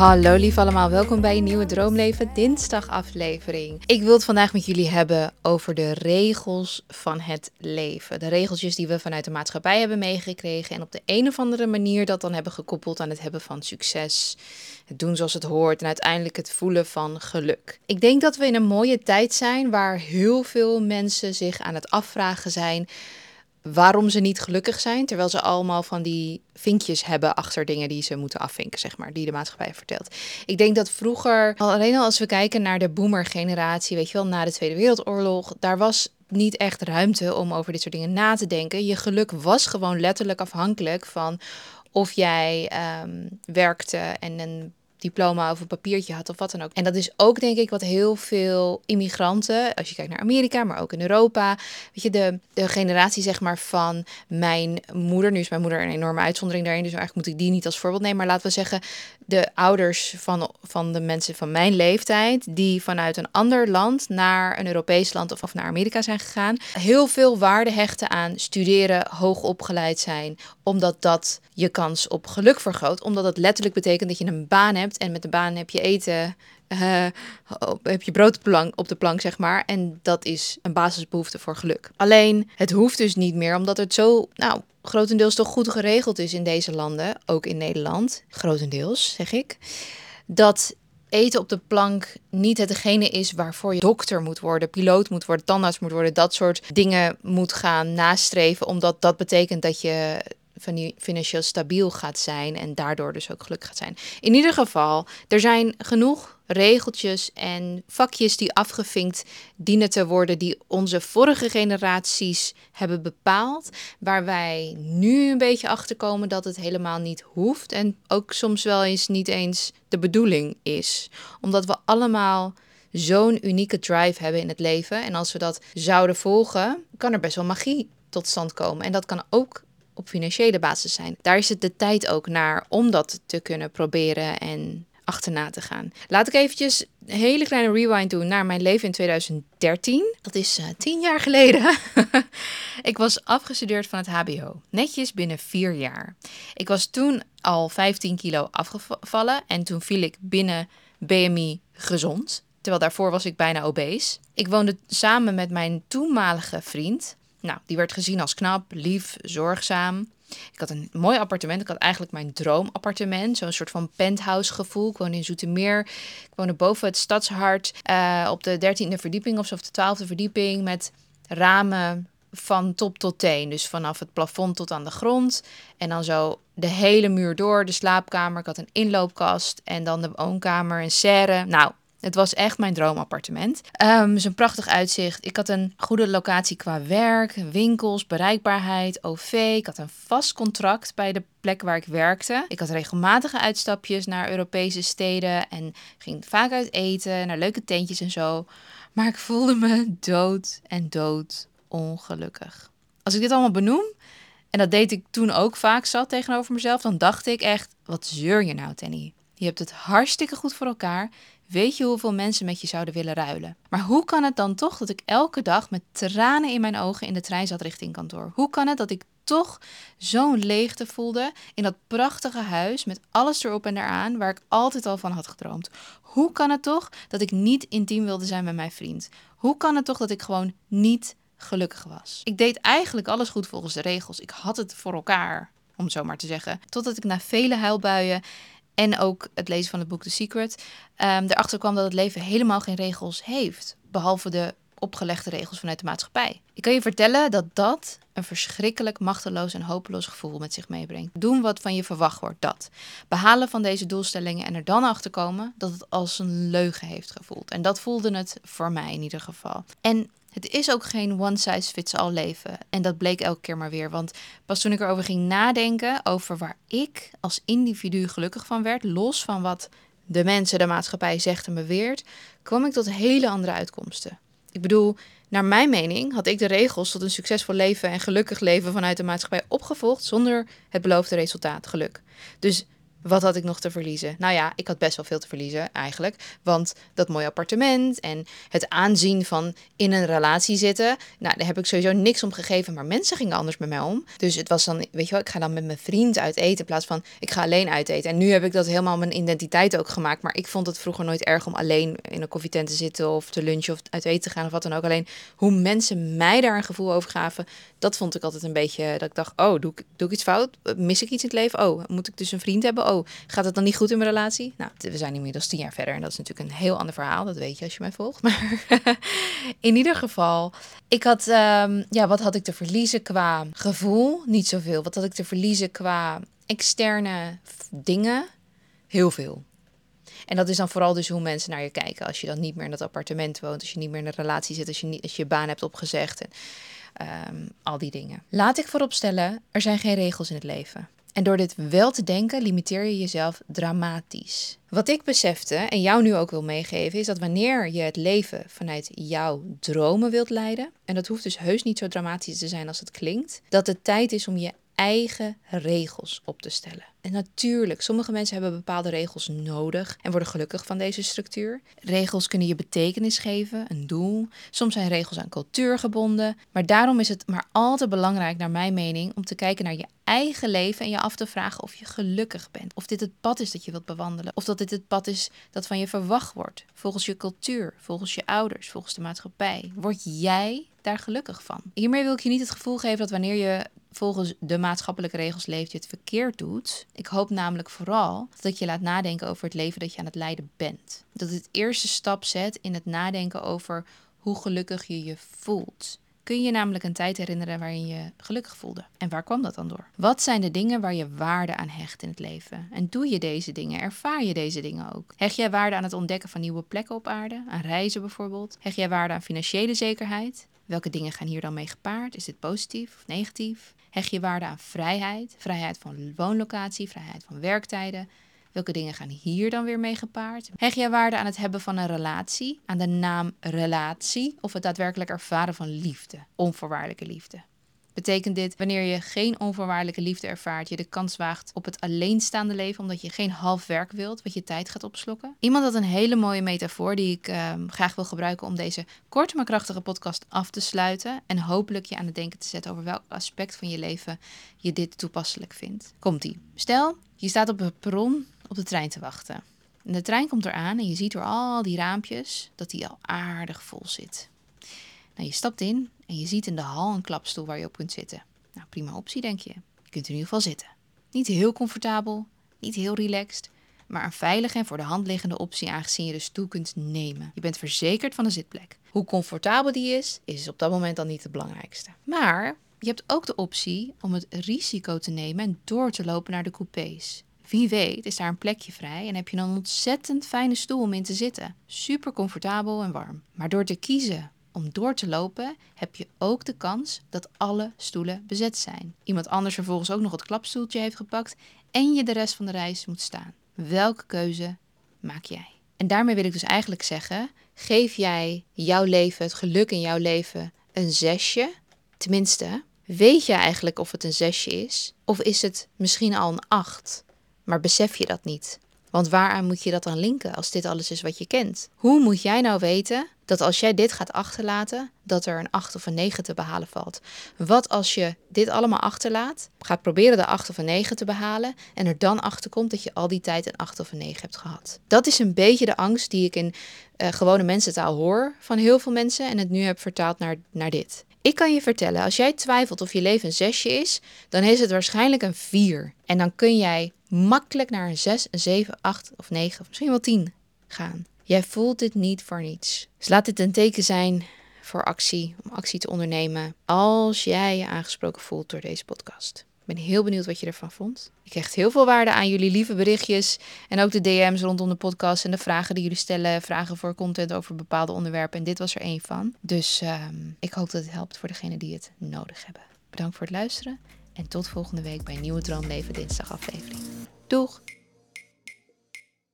Hallo lief allemaal, welkom bij een nieuwe Droomleven dinsdag aflevering. Ik wil het vandaag met jullie hebben over de regels van het leven. De regeltjes die we vanuit de maatschappij hebben meegekregen en op de een of andere manier dat dan hebben gekoppeld aan het hebben van succes, het doen zoals het hoort en uiteindelijk het voelen van geluk. Ik denk dat we in een mooie tijd zijn waar heel veel mensen zich aan het afvragen zijn waarom ze niet gelukkig zijn, terwijl ze allemaal van die vinkjes hebben achter dingen die ze moeten afvinken, zeg maar, die de maatschappij vertelt. Ik denk dat vroeger, alleen al als we kijken naar de boomer-generatie, weet je wel, na de Tweede Wereldoorlog, daar was niet echt ruimte om over dit soort dingen na te denken. Je geluk was gewoon letterlijk afhankelijk van of jij ehm, werkte en een diploma of een papiertje had of wat dan ook. En dat is ook denk ik wat heel veel immigranten, als je kijkt naar Amerika, maar ook in Europa, weet je, de, generatie zeg maar van mijn moeder, nu is mijn moeder een enorme uitzondering daarin, dus eigenlijk moet ik die niet als voorbeeld nemen, maar laten we zeggen de ouders van, van de mensen van mijn leeftijd, die vanuit een ander land naar een Europees land of, of naar Amerika zijn gegaan, heel veel waarde hechten aan studeren, hoog opgeleid zijn, omdat dat je kans op geluk vergroot, omdat dat letterlijk betekent dat je een baan hebt en met de baan heb je eten, uh, heb je brood op de, plank, op de plank, zeg maar. En dat is een basisbehoefte voor geluk. Alleen, het hoeft dus niet meer, omdat het zo, nou, grotendeels toch goed geregeld is in deze landen, ook in Nederland, grotendeels zeg ik, dat eten op de plank niet hetgene is waarvoor je dokter moet worden, piloot moet worden, tandarts moet worden, dat soort dingen moet gaan nastreven, omdat dat betekent dat je financieel stabiel gaat zijn en daardoor dus ook gelukkig gaat zijn. In ieder geval, er zijn genoeg regeltjes en vakjes die afgevinkt dienen te worden, die onze vorige generaties hebben bepaald, waar wij nu een beetje achter komen dat het helemaal niet hoeft en ook soms wel eens niet eens de bedoeling is, omdat we allemaal zo'n unieke drive hebben in het leven en als we dat zouden volgen, kan er best wel magie tot stand komen en dat kan ook op financiële basis zijn. Daar is het de tijd ook naar om dat te kunnen proberen en achterna te gaan. Laat ik eventjes een hele kleine rewind doen naar mijn leven in 2013. Dat is uh, tien jaar geleden. ik was afgestudeerd van het HBO. Netjes binnen vier jaar. Ik was toen al 15 kilo afgevallen en toen viel ik binnen BMI gezond. Terwijl daarvoor was ik bijna obese. Ik woonde samen met mijn toenmalige vriend. Nou, die werd gezien als knap, lief, zorgzaam. Ik had een mooi appartement. Ik had eigenlijk mijn droomappartement. Zo'n soort van penthouse gevoel. Ik woonde in Zoetermeer. Ik woonde boven het stadshart. Uh, op de dertiende verdieping of zo, of de twaalfde verdieping. Met ramen van top tot teen. Dus vanaf het plafond tot aan de grond. En dan zo de hele muur door. De slaapkamer. Ik had een inloopkast. En dan de woonkamer, een serre. Nou, het was echt mijn droomappartement. Um, dus een prachtig uitzicht. Ik had een goede locatie qua werk, winkels, bereikbaarheid, OV. Ik had een vast contract bij de plek waar ik werkte. Ik had regelmatige uitstapjes naar Europese steden en ging vaak uit eten, naar leuke tentjes en zo. Maar ik voelde me dood en dood ongelukkig. Als ik dit allemaal benoem, en dat deed ik toen ook vaak zat tegenover mezelf, dan dacht ik echt: wat zeur je nou, Tenny? Je hebt het hartstikke goed voor elkaar. Weet je hoeveel mensen met je zouden willen ruilen? Maar hoe kan het dan toch dat ik elke dag met tranen in mijn ogen in de trein zat richting kantoor? Hoe kan het dat ik toch zo'n leegte voelde in dat prachtige huis met alles erop en eraan waar ik altijd al van had gedroomd? Hoe kan het toch dat ik niet intiem wilde zijn met mijn vriend? Hoe kan het toch dat ik gewoon niet gelukkig was? Ik deed eigenlijk alles goed volgens de regels. Ik had het voor elkaar, om zo maar te zeggen. Totdat ik na vele huilbuien en ook het lezen van het boek The Secret, um, erachter kwam dat het leven helemaal geen regels heeft, behalve de opgelegde regels vanuit de maatschappij. Ik kan je vertellen dat dat een verschrikkelijk machteloos en hopeloos gevoel met zich meebrengt. Doen wat van je verwacht wordt, dat. Behalen van deze doelstellingen en er dan achter komen dat het als een leugen heeft gevoeld. En dat voelde het voor mij in ieder geval. En het is ook geen one size fits all leven. En dat bleek elke keer maar weer. Want pas toen ik erover ging nadenken over waar ik als individu gelukkig van werd, los van wat de mensen, de maatschappij zegt en beweert, kwam ik tot hele andere uitkomsten. Ik bedoel, naar mijn mening had ik de regels tot een succesvol leven en gelukkig leven vanuit de maatschappij opgevolgd zonder het beloofde resultaat, geluk. Dus Wat had ik nog te verliezen? Nou ja, ik had best wel veel te verliezen eigenlijk. Want dat mooie appartement en het aanzien van in een relatie zitten. Nou, daar heb ik sowieso niks om gegeven. Maar mensen gingen anders met mij om. Dus het was dan, weet je wel, ik ga dan met mijn vriend uit eten. In plaats van ik ga alleen uit eten. En nu heb ik dat helemaal mijn identiteit ook gemaakt. Maar ik vond het vroeger nooit erg om alleen in een koffietent te zitten. Of te lunchen of uit eten te gaan of wat dan ook. Alleen hoe mensen mij daar een gevoel over gaven. Dat vond ik altijd een beetje dat ik dacht, oh, doe ik, doe ik iets fout? Mis ik iets in het leven? Oh, moet ik dus een vriend hebben? Oh, gaat het dan niet goed in mijn relatie? Nou, we zijn inmiddels tien jaar verder en dat is natuurlijk een heel ander verhaal. Dat weet je als je mij volgt. Maar in ieder geval, ik had, um, ja, wat had ik te verliezen qua gevoel? Niet zoveel. Wat had ik te verliezen qua externe dingen? Heel veel. En dat is dan vooral dus hoe mensen naar je kijken. Als je dan niet meer in dat appartement woont, als je niet meer in een relatie zit, als je, niet, als je je baan hebt opgezegd. En, um, al die dingen. Laat ik vooropstellen, er zijn geen regels in het leven. En door dit wel te denken, limiteer je jezelf dramatisch. Wat ik besefte en jou nu ook wil meegeven, is dat wanneer je het leven vanuit jouw dromen wilt leiden, en dat hoeft dus heus niet zo dramatisch te zijn als het klinkt, dat het tijd is om je eigen regels op te stellen. En natuurlijk, sommige mensen hebben bepaalde regels nodig en worden gelukkig van deze structuur. Regels kunnen je betekenis geven, een doel. Soms zijn regels aan cultuur gebonden. Maar daarom is het maar altijd belangrijk, naar mijn mening, om te kijken naar je eigen leven en je af te vragen of je gelukkig bent. Of dit het pad is dat je wilt bewandelen. Of dat dit het pad is dat van je verwacht wordt. Volgens je cultuur, volgens je ouders, volgens de maatschappij. Word jij daar gelukkig van? Hiermee wil ik je niet het gevoel geven dat wanneer je volgens de maatschappelijke regels leeft, je het verkeerd doet. Ik hoop namelijk vooral dat je laat nadenken over het leven dat je aan het leiden bent. Dat het eerste stap zet in het nadenken over hoe gelukkig je je voelt. Kun je je namelijk een tijd herinneren waarin je gelukkig voelde? En waar kwam dat dan door? Wat zijn de dingen waar je waarde aan hecht in het leven? En doe je deze dingen? Ervaar je deze dingen ook? Hecht jij waarde aan het ontdekken van nieuwe plekken op aarde? Aan reizen bijvoorbeeld? Hecht jij waarde aan financiële zekerheid? Welke dingen gaan hier dan mee gepaard? Is dit positief of negatief? Hecht je waarde aan vrijheid, vrijheid van woonlocatie, vrijheid van werktijden. Welke dingen gaan hier dan weer mee gepaard? Hecht je waarde aan het hebben van een relatie, aan de naam relatie of het daadwerkelijk ervaren van liefde, onvoorwaardelijke liefde? Betekent dit wanneer je geen onvoorwaardelijke liefde ervaart, je de kans waagt op het alleenstaande leven omdat je geen half werk wilt wat je tijd gaat opslokken? Iemand had een hele mooie metafoor die ik ehm, graag wil gebruiken om deze korte maar krachtige podcast af te sluiten en hopelijk je aan het denken te zetten over welk aspect van je leven je dit toepasselijk vindt. Komt-ie. Stel, je staat op het perron op de trein te wachten. En de trein komt eraan en je ziet door al die raampjes dat die al aardig vol zit. Nou, je stapt in en je ziet in de hal een klapstoel waar je op kunt zitten. Nou, prima optie, denk je. Je kunt in ieder geval zitten. Niet heel comfortabel, niet heel relaxed, maar een veilige en voor de hand liggende optie aangezien je de stoel kunt nemen. Je bent verzekerd van een zitplek. Hoe comfortabel die is, is op dat moment dan niet het belangrijkste. Maar je hebt ook de optie om het risico te nemen en door te lopen naar de coupés. Wie weet is daar een plekje vrij en heb je een ontzettend fijne stoel om in te zitten. Super comfortabel en warm. Maar door te kiezen om door te lopen heb je ook de kans dat alle stoelen bezet zijn. Iemand anders vervolgens ook nog het klapstoeltje heeft gepakt en je de rest van de reis moet staan. Welke keuze maak jij? En daarmee wil ik dus eigenlijk zeggen: geef jij jouw leven, het geluk in jouw leven, een zesje? Tenminste, weet je eigenlijk of het een zesje is? Of is het misschien al een acht? Maar besef je dat niet? Want waaraan moet je dat dan linken als dit alles is wat je kent? Hoe moet jij nou weten dat als jij dit gaat achterlaten, dat er een 8 of een 9 te behalen valt? Wat als je dit allemaal achterlaat, gaat proberen de 8 of een 9 te behalen en er dan achter komt dat je al die tijd een 8 of een 9 hebt gehad? Dat is een beetje de angst die ik in uh, gewone mensentaal hoor van heel veel mensen en het nu heb vertaald naar, naar dit. Ik kan je vertellen, als jij twijfelt of je leven een zesje is, dan is het waarschijnlijk een 4. En dan kun jij makkelijk naar een 6, een 7, 8 of 9 of misschien wel 10 gaan. Jij voelt dit niet voor niets. Dus laat dit een teken zijn voor actie, om actie te ondernemen als jij je aangesproken voelt door deze podcast. Ik ben heel benieuwd wat je ervan vond. Ik hecht heel veel waarde aan jullie lieve berichtjes en ook de DM's rondom de podcast en de vragen die jullie stellen, vragen voor content over bepaalde onderwerpen. En dit was er één van. Dus um, ik hoop dat het helpt voor degenen die het nodig hebben. Bedankt voor het luisteren en tot volgende week bij een nieuwe Droomleven Dinsdag aflevering. Doeg!